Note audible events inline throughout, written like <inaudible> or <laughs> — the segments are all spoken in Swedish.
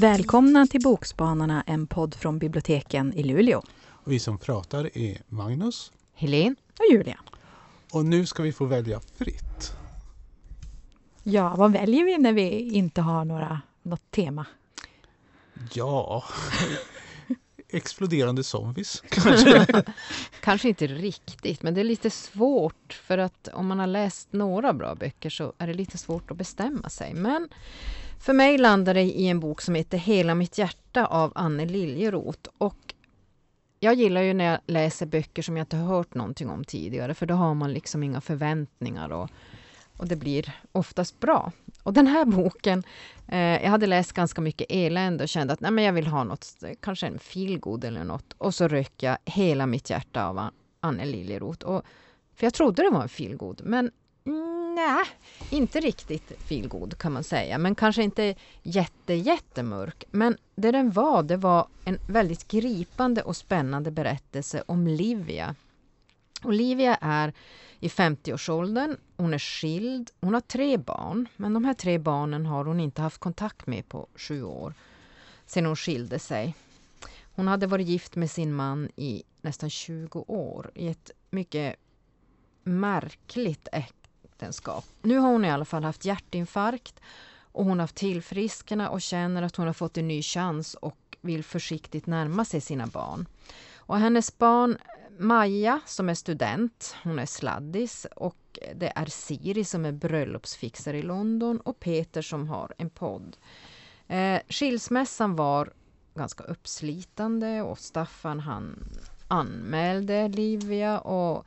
Välkomna till Bokspanarna, en podd från biblioteken i Luleå. Och vi som pratar är Magnus Helene och Julia. och nu ska vi få välja fritt. Ja, vad väljer vi när vi inte har några, något tema? Ja, exploderande zombies <laughs> kanske. Kanske inte riktigt, men det är lite svårt för att om man har läst några bra böcker så är det lite svårt att bestämma sig. Men för mig landar det i en bok som heter Hela mitt hjärta av Anne Liljeroth. Och jag gillar ju när jag läser böcker som jag inte har hört någonting om tidigare, för då har man liksom inga förväntningar och, och det blir oftast bra. Och den här <laughs> boken, eh, jag hade läst ganska mycket elände och kände att nej, men jag vill ha något, kanske en feelgood eller något. Och så rök jag Hela mitt hjärta av An- Anne Liljeroth. Och, för jag trodde det var en feelgood, men mm, nej, inte riktigt feelgood kan man säga. Men kanske inte jätte, jättemörk. Men det den var, det var en väldigt gripande och spännande berättelse om Livia. Olivia är i 50-årsåldern. Hon är skild. Hon har tre barn, men de här tre barnen har hon inte haft kontakt med på sju år sedan hon skilde sig. Hon hade varit gift med sin man i nästan 20 år i ett mycket märkligt äktenskap. Nu har hon i alla fall haft hjärtinfarkt och hon har haft tillfriskna och känner att hon har fått en ny chans och vill försiktigt närma sig sina barn. Och hennes barn Maja som är student, hon är sladdis och det är Siri som är bröllopsfixare i London och Peter som har en podd. Eh, skilsmässan var ganska uppslitande och Staffan han anmälde Livia och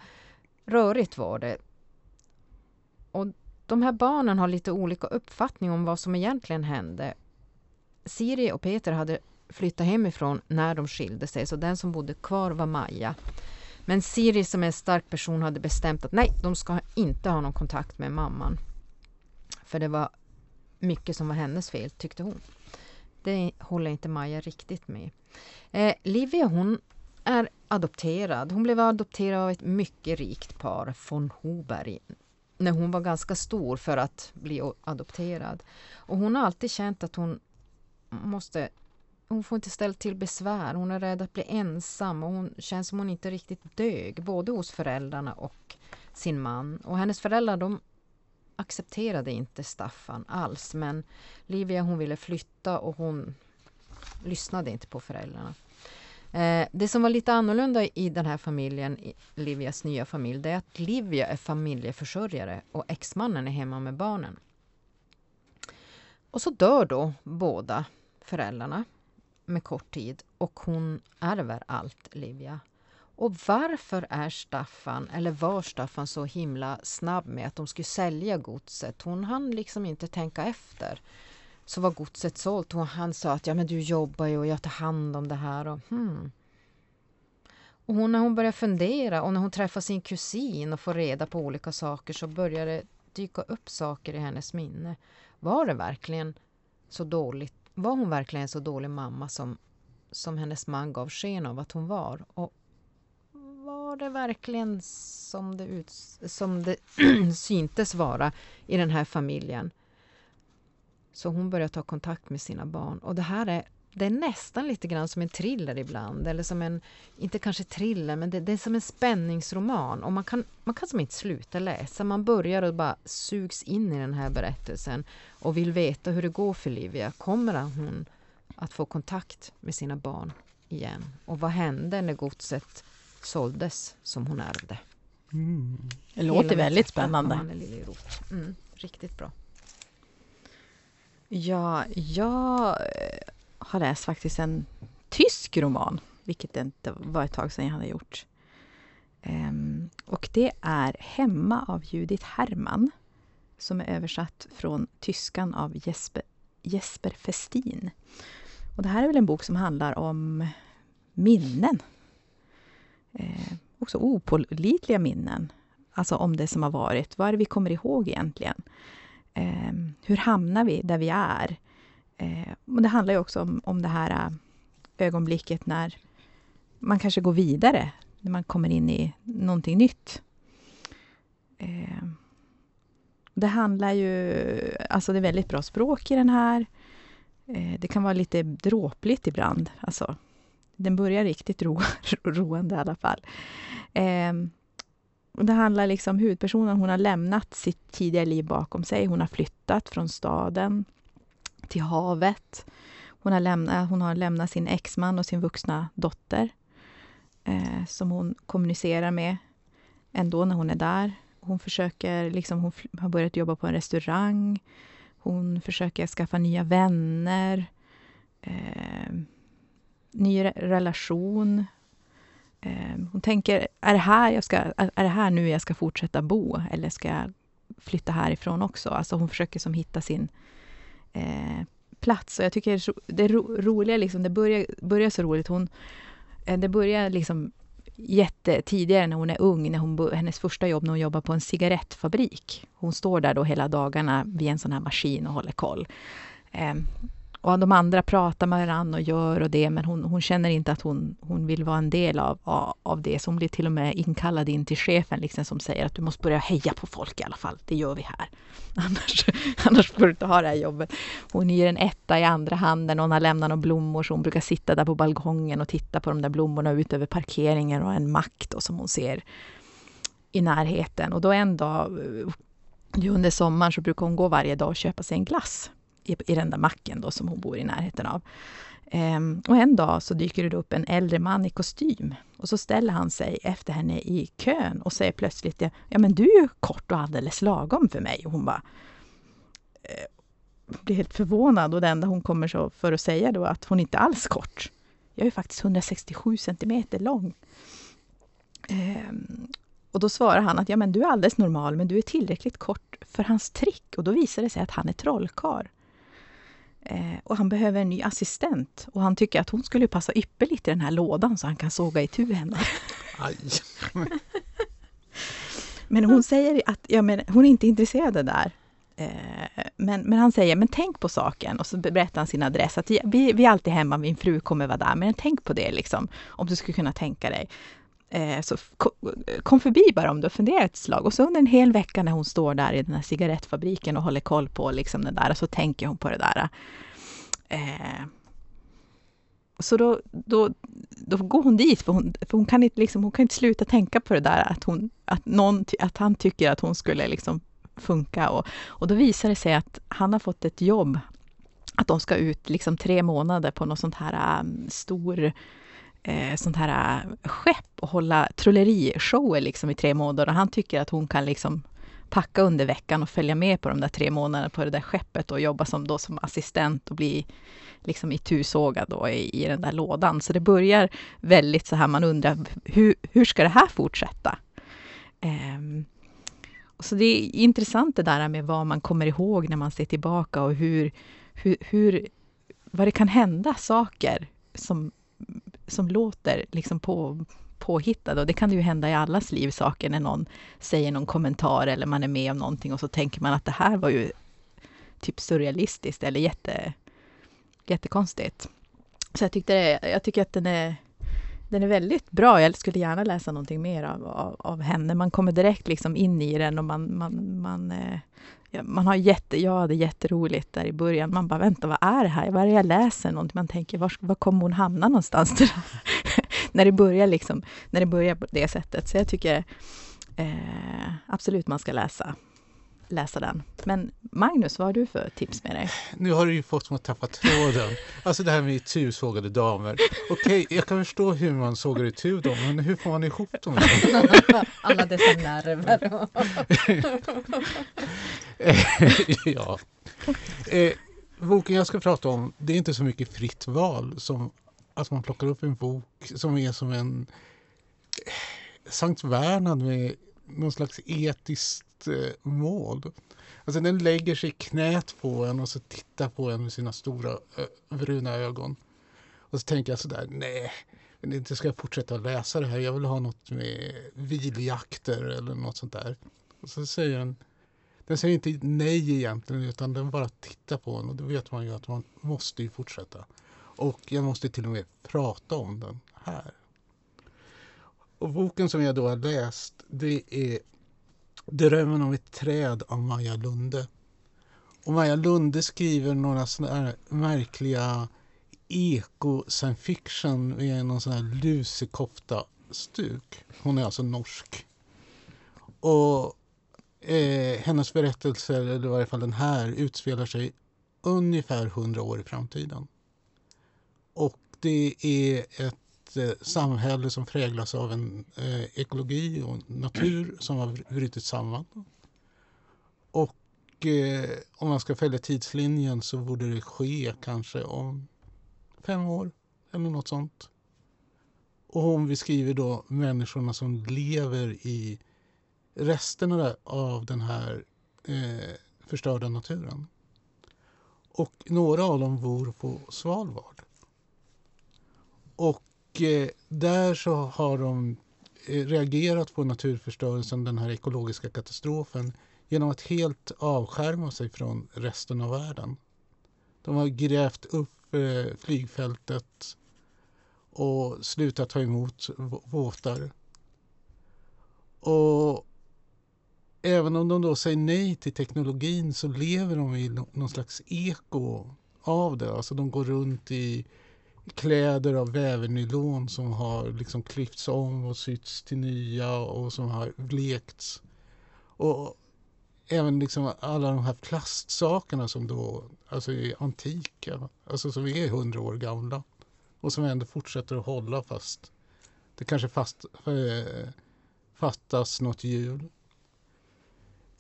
rörigt var det. Och de här barnen har lite olika uppfattning om vad som egentligen hände. Siri och Peter hade flyttat hemifrån när de skilde sig, så den som bodde kvar var Maja. Men Siri som är en stark person hade bestämt att nej, de ska inte ha någon kontakt med mamman. För det var mycket som var hennes fel, tyckte hon. Det håller inte Maja riktigt med. Eh, Livia hon är adopterad. Hon blev adopterad av ett mycket rikt par, von Hoberg, när hon var ganska stor för att bli adopterad. Och hon har alltid känt att hon måste hon får inte ställa till besvär. Hon är rädd att bli ensam och hon känns som hon inte riktigt dög, både hos föräldrarna och sin man. Och hennes föräldrar de accepterade inte Staffan alls, men Livia hon ville flytta och hon lyssnade inte på föräldrarna. Eh, det som var lite annorlunda i den här familjen, Livias nya familj, det är att Livia är familjeförsörjare och exmannen är hemma med barnen. Och så dör då båda föräldrarna med kort tid och hon ärver allt, Livia. Och varför är Staffan, eller var Staffan så himla snabb med att de skulle sälja godset? Hon hann liksom inte tänka efter. Så var godset sålt och han sa att ja men du jobbar ju och jag tar hand om det här. Och, hmm. och hon, när hon börjar fundera och när hon träffar sin kusin och får reda på olika saker så börjar det dyka upp saker i hennes minne. Var det verkligen så dåligt? Var hon verkligen en så dålig mamma som, som hennes man gav sken av att hon var? Och var det verkligen som det, ut, som det <clears throat> syntes vara i den här familjen? Så hon börjar ta kontakt med sina barn. Och det här är, det är nästan lite grann som en thriller ibland. Eller som en, inte kanske thriller, men det, det är som en spänningsroman. Och man kan, man kan som inte sluta läsa. Man börjar och bara sugs in i den här berättelsen. Och vill veta hur det går för Livia. Kommer hon att få kontakt med sina barn igen? Och vad hände när godset såldes som hon ärvde? Mm. Det låter Hela väldigt spännande. Mm, riktigt bra. Ja, jag har läst faktiskt en tysk roman, vilket det inte var ett tag sedan jag hade gjort. Um, och det är Hemma av Judith Herrmann, som är översatt från tyskan av Jesper, Jesper Festin. Och det här är väl en bok som handlar om minnen. Eh, också opålitliga minnen. Alltså om det som har varit. Vad är det vi kommer ihåg egentligen? Eh, hur hamnar vi där vi är? Eh, och det handlar ju också om, om det här äh, ögonblicket när, man kanske går vidare när man kommer in i någonting nytt. Eh, det handlar ju... Alltså det är väldigt bra språk i den här. Eh, det kan vara lite dråpligt ibland. Alltså, den börjar riktigt ro, <laughs> roande i alla fall. Eh, och det handlar liksom huvudpersonen, hon har lämnat sitt tidigare liv bakom sig. Hon har flyttat från staden till havet. Hon har lämnat, hon har lämnat sin exman och sin vuxna dotter eh, som hon kommunicerar med ändå när hon är där. Hon försöker, liksom, hon har börjat jobba på en restaurang. Hon försöker skaffa nya vänner. Eh, ny re relation. Eh, hon tänker, är det, här jag ska, är det här nu jag ska fortsätta bo? Eller ska jag flytta härifrån också? Alltså hon försöker som hitta sin eh, plats. Och jag tycker det ro, roliga, liksom, det börjar, börjar så roligt. Hon, eh, det börjar liksom jättetidigare när hon är ung, när hon, hennes första jobb när hon jobbar på en cigarettfabrik. Hon står där då hela dagarna vid en sån här maskin och håller koll. Eh, och de andra pratar med varandra och gör och det, men hon, hon känner inte att hon, hon vill vara en del av, av, av, det. Så hon blir till och med inkallad in till chefen liksom, som säger att du måste börja heja på folk i alla fall. Det gör vi här. <laughs> Annars, annars får du inte ha det här jobbet. Hon ger en etta i andra handen och hon har lämnat några blommor så hon brukar sitta där på balkongen och titta på de där blommorna ut över parkeringen och en mack då, som hon ser i närheten. Och då en dag eh, under sommaren så brukar hon gå varje dag och köpa sig en glass i, i den där macken då som hon bor i närheten av. Ehm, och en dag så dyker det upp en äldre man i kostym och så ställer han sig efter henne i kön och säger plötsligt Ja men du är ju kort och alldeles lagom för mig. Och hon bara eh, blir helt förvånad och det enda hon kommer så för att säga då att hon inte alls kort. Jag är faktiskt 167 centimeter lång. Ehm, och då svarar han att ja men du är alldeles normal men du är tillräckligt kort för hans trick och då visar det sig att han är trollkarl. Eh, och han behöver en ny assistent. Och han tycker att hon skulle passa ypperligt i den här lådan så han kan såga itu henne. Aj. <laughs> men hon säger att ja, men hon är inte intresserad av det där. Eh, men, men han säger, men tänk på saken. Och så berättar han sin adress. Att vi, vi är alltid hemma, min fru kommer vara där. Men tänk på det, liksom, om du skulle kunna tänka dig. Eh, så kom förbi bara om du funderar ett slag. Och så under en hel vecka när hon står där i den här cigarettfabriken och håller koll på liksom det där, så tänker hon på det där. Eh, så då, då, då går hon dit, för hon, för hon, kan inte, liksom, hon kan inte sluta tänka på det där att, hon, att, någon, att han tycker att hon skulle liksom funka. Och, och då visar det sig att han har fått ett jobb, att de ska ut liksom tre månader på något sånt här um, stor eh, sånt här eh, skepp och hålla trollerishower liksom i tre månader. Och han tycker att hon kan liksom packa under veckan och följa med på de där tre månaderna på det där skeppet och jobba som, då som assistent och bli liksom itusågad då i, i den där lådan. Så det börjar väldigt så här, man undrar hur, hur ska det här fortsätta? Um, så det är intressant det där med vad man kommer ihåg när man ser tillbaka och hur, hur, hur vad det kan hända saker som som låter liksom på, påhittade. Och det kan ju hända i allas liv, saker när någon säger någon kommentar eller man är med om någonting och så tänker man att det här var ju typ surrealistiskt eller jätte, jättekonstigt. Så jag, tyckte det, jag tycker att den är, den är väldigt bra. Jag skulle gärna läsa någonting mer av, av, av henne. Man kommer direkt liksom in i den och man, man, man eh, man har jätte, jag hade jätteroligt där i början. Man bara, vänta, vad är det här? Vad är det jag läser? Någonting? Man tänker, var, var kommer hon hamna någonstans? <laughs> när, det börjar liksom, när det börjar på det sättet. Så jag tycker eh, absolut man ska läsa, läsa den. Men Magnus, vad har du för tips med dig? Nu har du ju fått mig att tappa tråden. Alltså det här med itusågade damer. Okej, okay, jag kan förstå hur man sågar itu dem, men hur får man ihop dem? <laughs> Alla dessa nerver. <laughs> Eh, <laughs> ja. Eh, boken jag ska prata om, det är inte så mycket fritt val som att man plockar upp en bok som är som en eh, Sankt Bernhard med någon slags etiskt eh, mål. Alltså den lägger sig i knät på en och så tittar på en med sina stora ö, bruna ögon. Och så tänker jag sådär, nej, men inte ska jag fortsätta läsa det här. Jag vill ha något med viljakter eller något sånt där. Och så säger den, den säger inte nej egentligen utan den bara tittar på en och då vet man ju att man måste ju fortsätta. Och jag måste till och med prata om den här. Och boken som jag då har läst det är Drömmen om ett träd av Maja Lunde. Och Maja Lunde skriver några sådana här märkliga eko science fiction med någon sån här lusekofta-stuk. Hon är alltså norsk. Och eh, hennes berättelser, eller i varje fall den här, utspelar sig ungefär hundra år i framtiden. Och det är ett eh, samhälle som präglas av en eh, ekologi och natur som har brutit samman. Och eh, om man ska följa tidslinjen så borde det ske kanske om fem år eller något sånt. Och om vi skriver då människorna som lever i resterna av den här eh, förstörda naturen. Och några av dem bor på Svalbard. Och eh, där så har de eh, reagerat på naturförstörelsen, den här ekologiska katastrofen genom att helt avskärma sig från resten av världen. De har grävt upp eh, flygfältet och slutat ta emot båtar. Och även om de då säger nej till teknologin så lever de i någon slags eko av det. Alltså de går runt i kläder av vävernylon som har liksom klyfts om och sytts till nya och som har blekts. Och även liksom alla de här plastsakerna som då alltså är antika, alltså som är hundra år gamla och som ändå fortsätter att hålla fast det kanske fast, eh, fattas något hjul.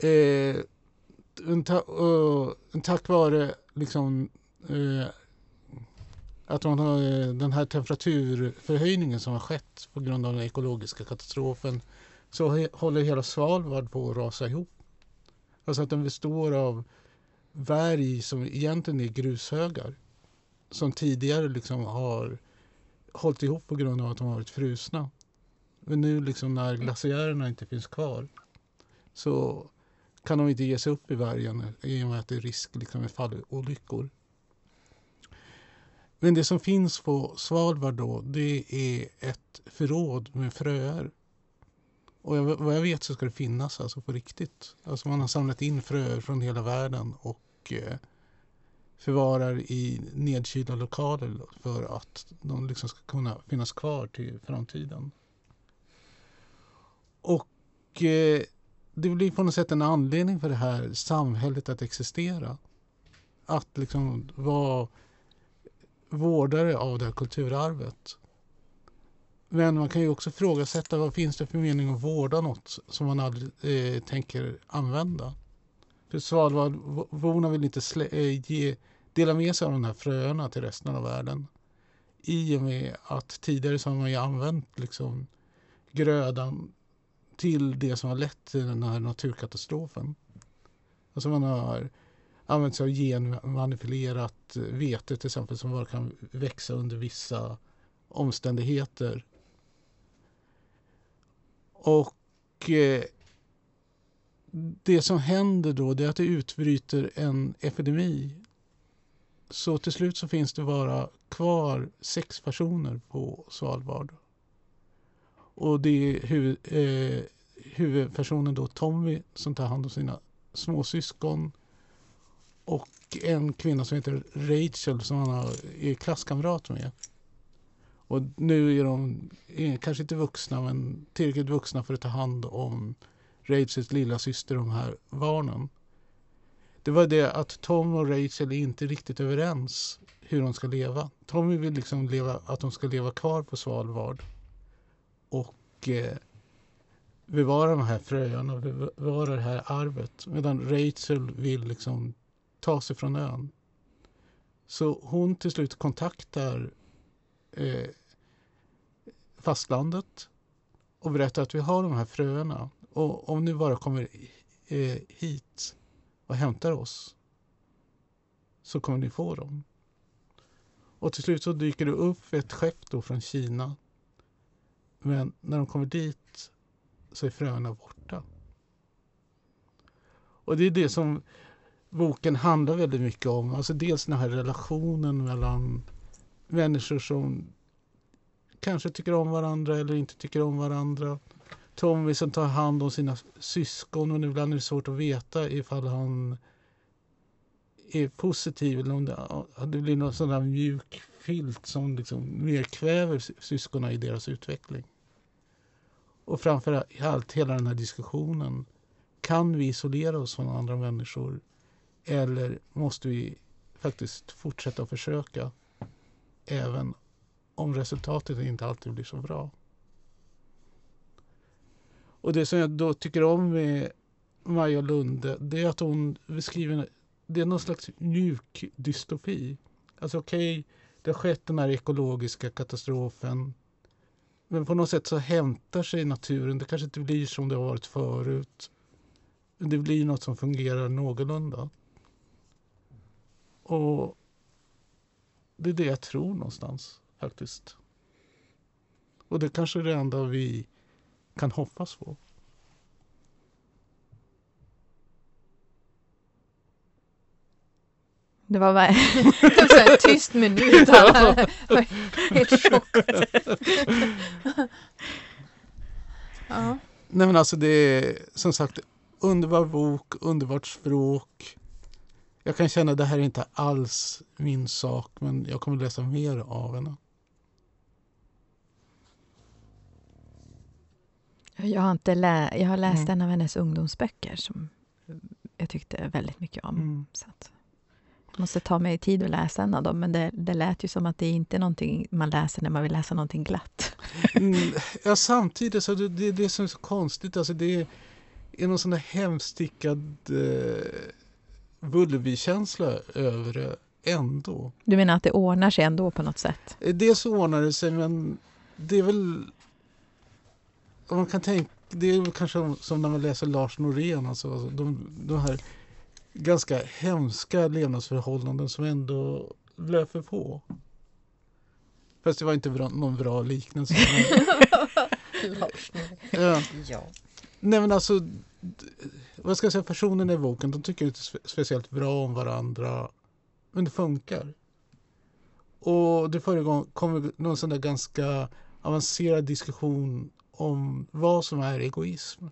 Eh, en ta, eh, en tack vare liksom, eh, att man har eh, den här temperaturförhöjningen som har skett på grund av den ekologiska katastrofen så he, håller hela Svalbard på att rasa ihop. Alltså att den består av berg som egentligen är grushögar som tidigare liksom har hållit ihop på grund av att de har varit frusna. Men nu liksom när glaciärerna inte finns kvar så kan de inte ge sig upp i vargen i och med att det är risk liksom, med fallolyckor. Men det som finns på Svalbard då, det är ett förråd med fröer. Och jag, vad jag vet så ska det finnas alltså på riktigt. Alltså man har samlat in fröer från hela världen och eh, förvarar i nedkylda lokaler för att de liksom ska kunna finnas kvar till framtiden. Och eh, det blir på något sätt en anledning för det här samhället att existera. Att liksom vara vårdare av det här kulturarvet. Men man kan ju också ifrågasätta vad finns det för mening att vårda något som man aldrig eh, tänker använda. För Svalbardborna vill inte eh, ge, dela med sig av de här fröerna till resten av världen. I och med att tidigare så har man ju använt liksom grödan till det som har lett till den här naturkatastrofen. Alltså man har använt sig av genmanipulerat vete till exempel som bara kan växa under vissa omständigheter. Och eh, det som händer då det är att det utbryter en epidemi. Så till slut så finns det bara kvar sex personer på Svalbard. Och det är huvud, eh, huvudpersonen då Tommy som tar hand om sina småsyskon. Och en kvinna som heter Rachel som han har, är klasskamrat med. Och nu är de är kanske inte vuxna men tillräckligt vuxna för att ta hand om Rachels lilla syster de här barnen. Det var det att Tom och Rachel är inte riktigt överens hur de ska leva. Tommy vill liksom leva, att de ska leva kvar på Svalbard och eh, bevara de här fröerna, och bevara det här arvet. Medan Rachel vill liksom ta sig från ön. Så hon till slut kontaktar eh, fastlandet och berättar att vi har de här fröerna. Och om ni bara kommer eh, hit och hämtar oss så kommer ni få dem. Och till slut så dyker det upp ett skepp då från Kina men när de kommer dit så är fröna borta. Och det är det som boken handlar väldigt mycket om. Alltså dels den här relationen mellan människor som kanske tycker om varandra eller inte tycker om varandra. Tommy som tar hand om sina syskon och ibland är det svårt att veta ifall han är positiv eller om det, det blir någon sån där mjuk filt som liksom mer kväver syskonen i deras utveckling. Och framför allt hela den här diskussionen. Kan vi isolera oss från andra människor eller måste vi faktiskt fortsätta att försöka även om resultatet inte alltid blir så bra? Och det som jag då tycker om med Maja Lunde det är att hon beskriver det är någon slags mjuk dystopi. Alltså okej, okay, det har skett den här ekologiska katastrofen. Men på något sätt så hämtar sig naturen. Det kanske inte blir som det har varit förut. Men det blir något som fungerar någorlunda. Och det är det jag tror någonstans faktiskt. Och det kanske är det enda vi kan hoppas på. Det var bara <laughs> en tyst minut. <laughs> <laughs> Helt chockad. ja. Nej men alltså det är som sagt underbar bok, underbart språk. Jag kan känna att det här är inte alls min sak men jag kommer läsa mer av henne. Jag har, inte lä jag har läst mm. en av hennes ungdomsböcker som jag tyckte väldigt mycket om. Mm. Så att måste ta mig tid att läsa en av dem, men det, det lät ju som att det inte är någonting man läser när man vill läsa någonting glatt. Mm, ja, samtidigt så det, det är det som är så konstigt. Alltså det är någon sån där hemstickad eh, Bullerby-känsla över det ändå. Du menar att det ordnar sig ändå på något sätt? Dels ordnar det sig, men det är väl man kan tänka, det är kanske som när man läser Lars Norén, alltså, de, de här ganska hemska levnadsförhållanden som ändå löper på. Fast det var inte bra, någon bra liknelse. Lars <laughs> ja. ja. Nej men alltså, vad ska jag säga, personerna i boken de tycker inte speciellt bra om varandra. Men det funkar. Och det förekommer någon sån där ganska avancerad diskussion om vad som är egoism.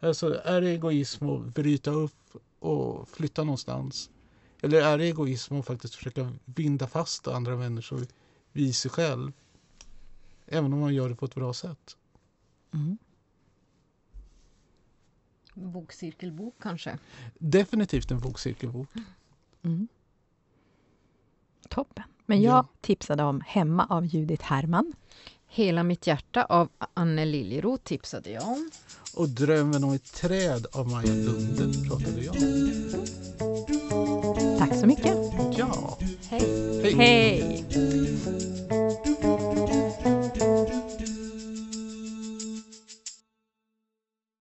Alltså är det egoism att bryta upp och flytta någonstans? Eller är det egoism att faktiskt försöka binda fast andra människor vid sig själv? Även om man gör det på ett bra sätt. Mm. Bokcirkelbok kanske? Definitivt en bokcirkelbok. Mm. Toppen. Men jag ja. tipsade om Hemma av Judith Herman. Hela mitt hjärta av Anne Liljeroth tipsade jag om och Drömmen om ett träd av Maja Lunde pratade jag Tack så mycket. Ja. Hej. Hej. Hej.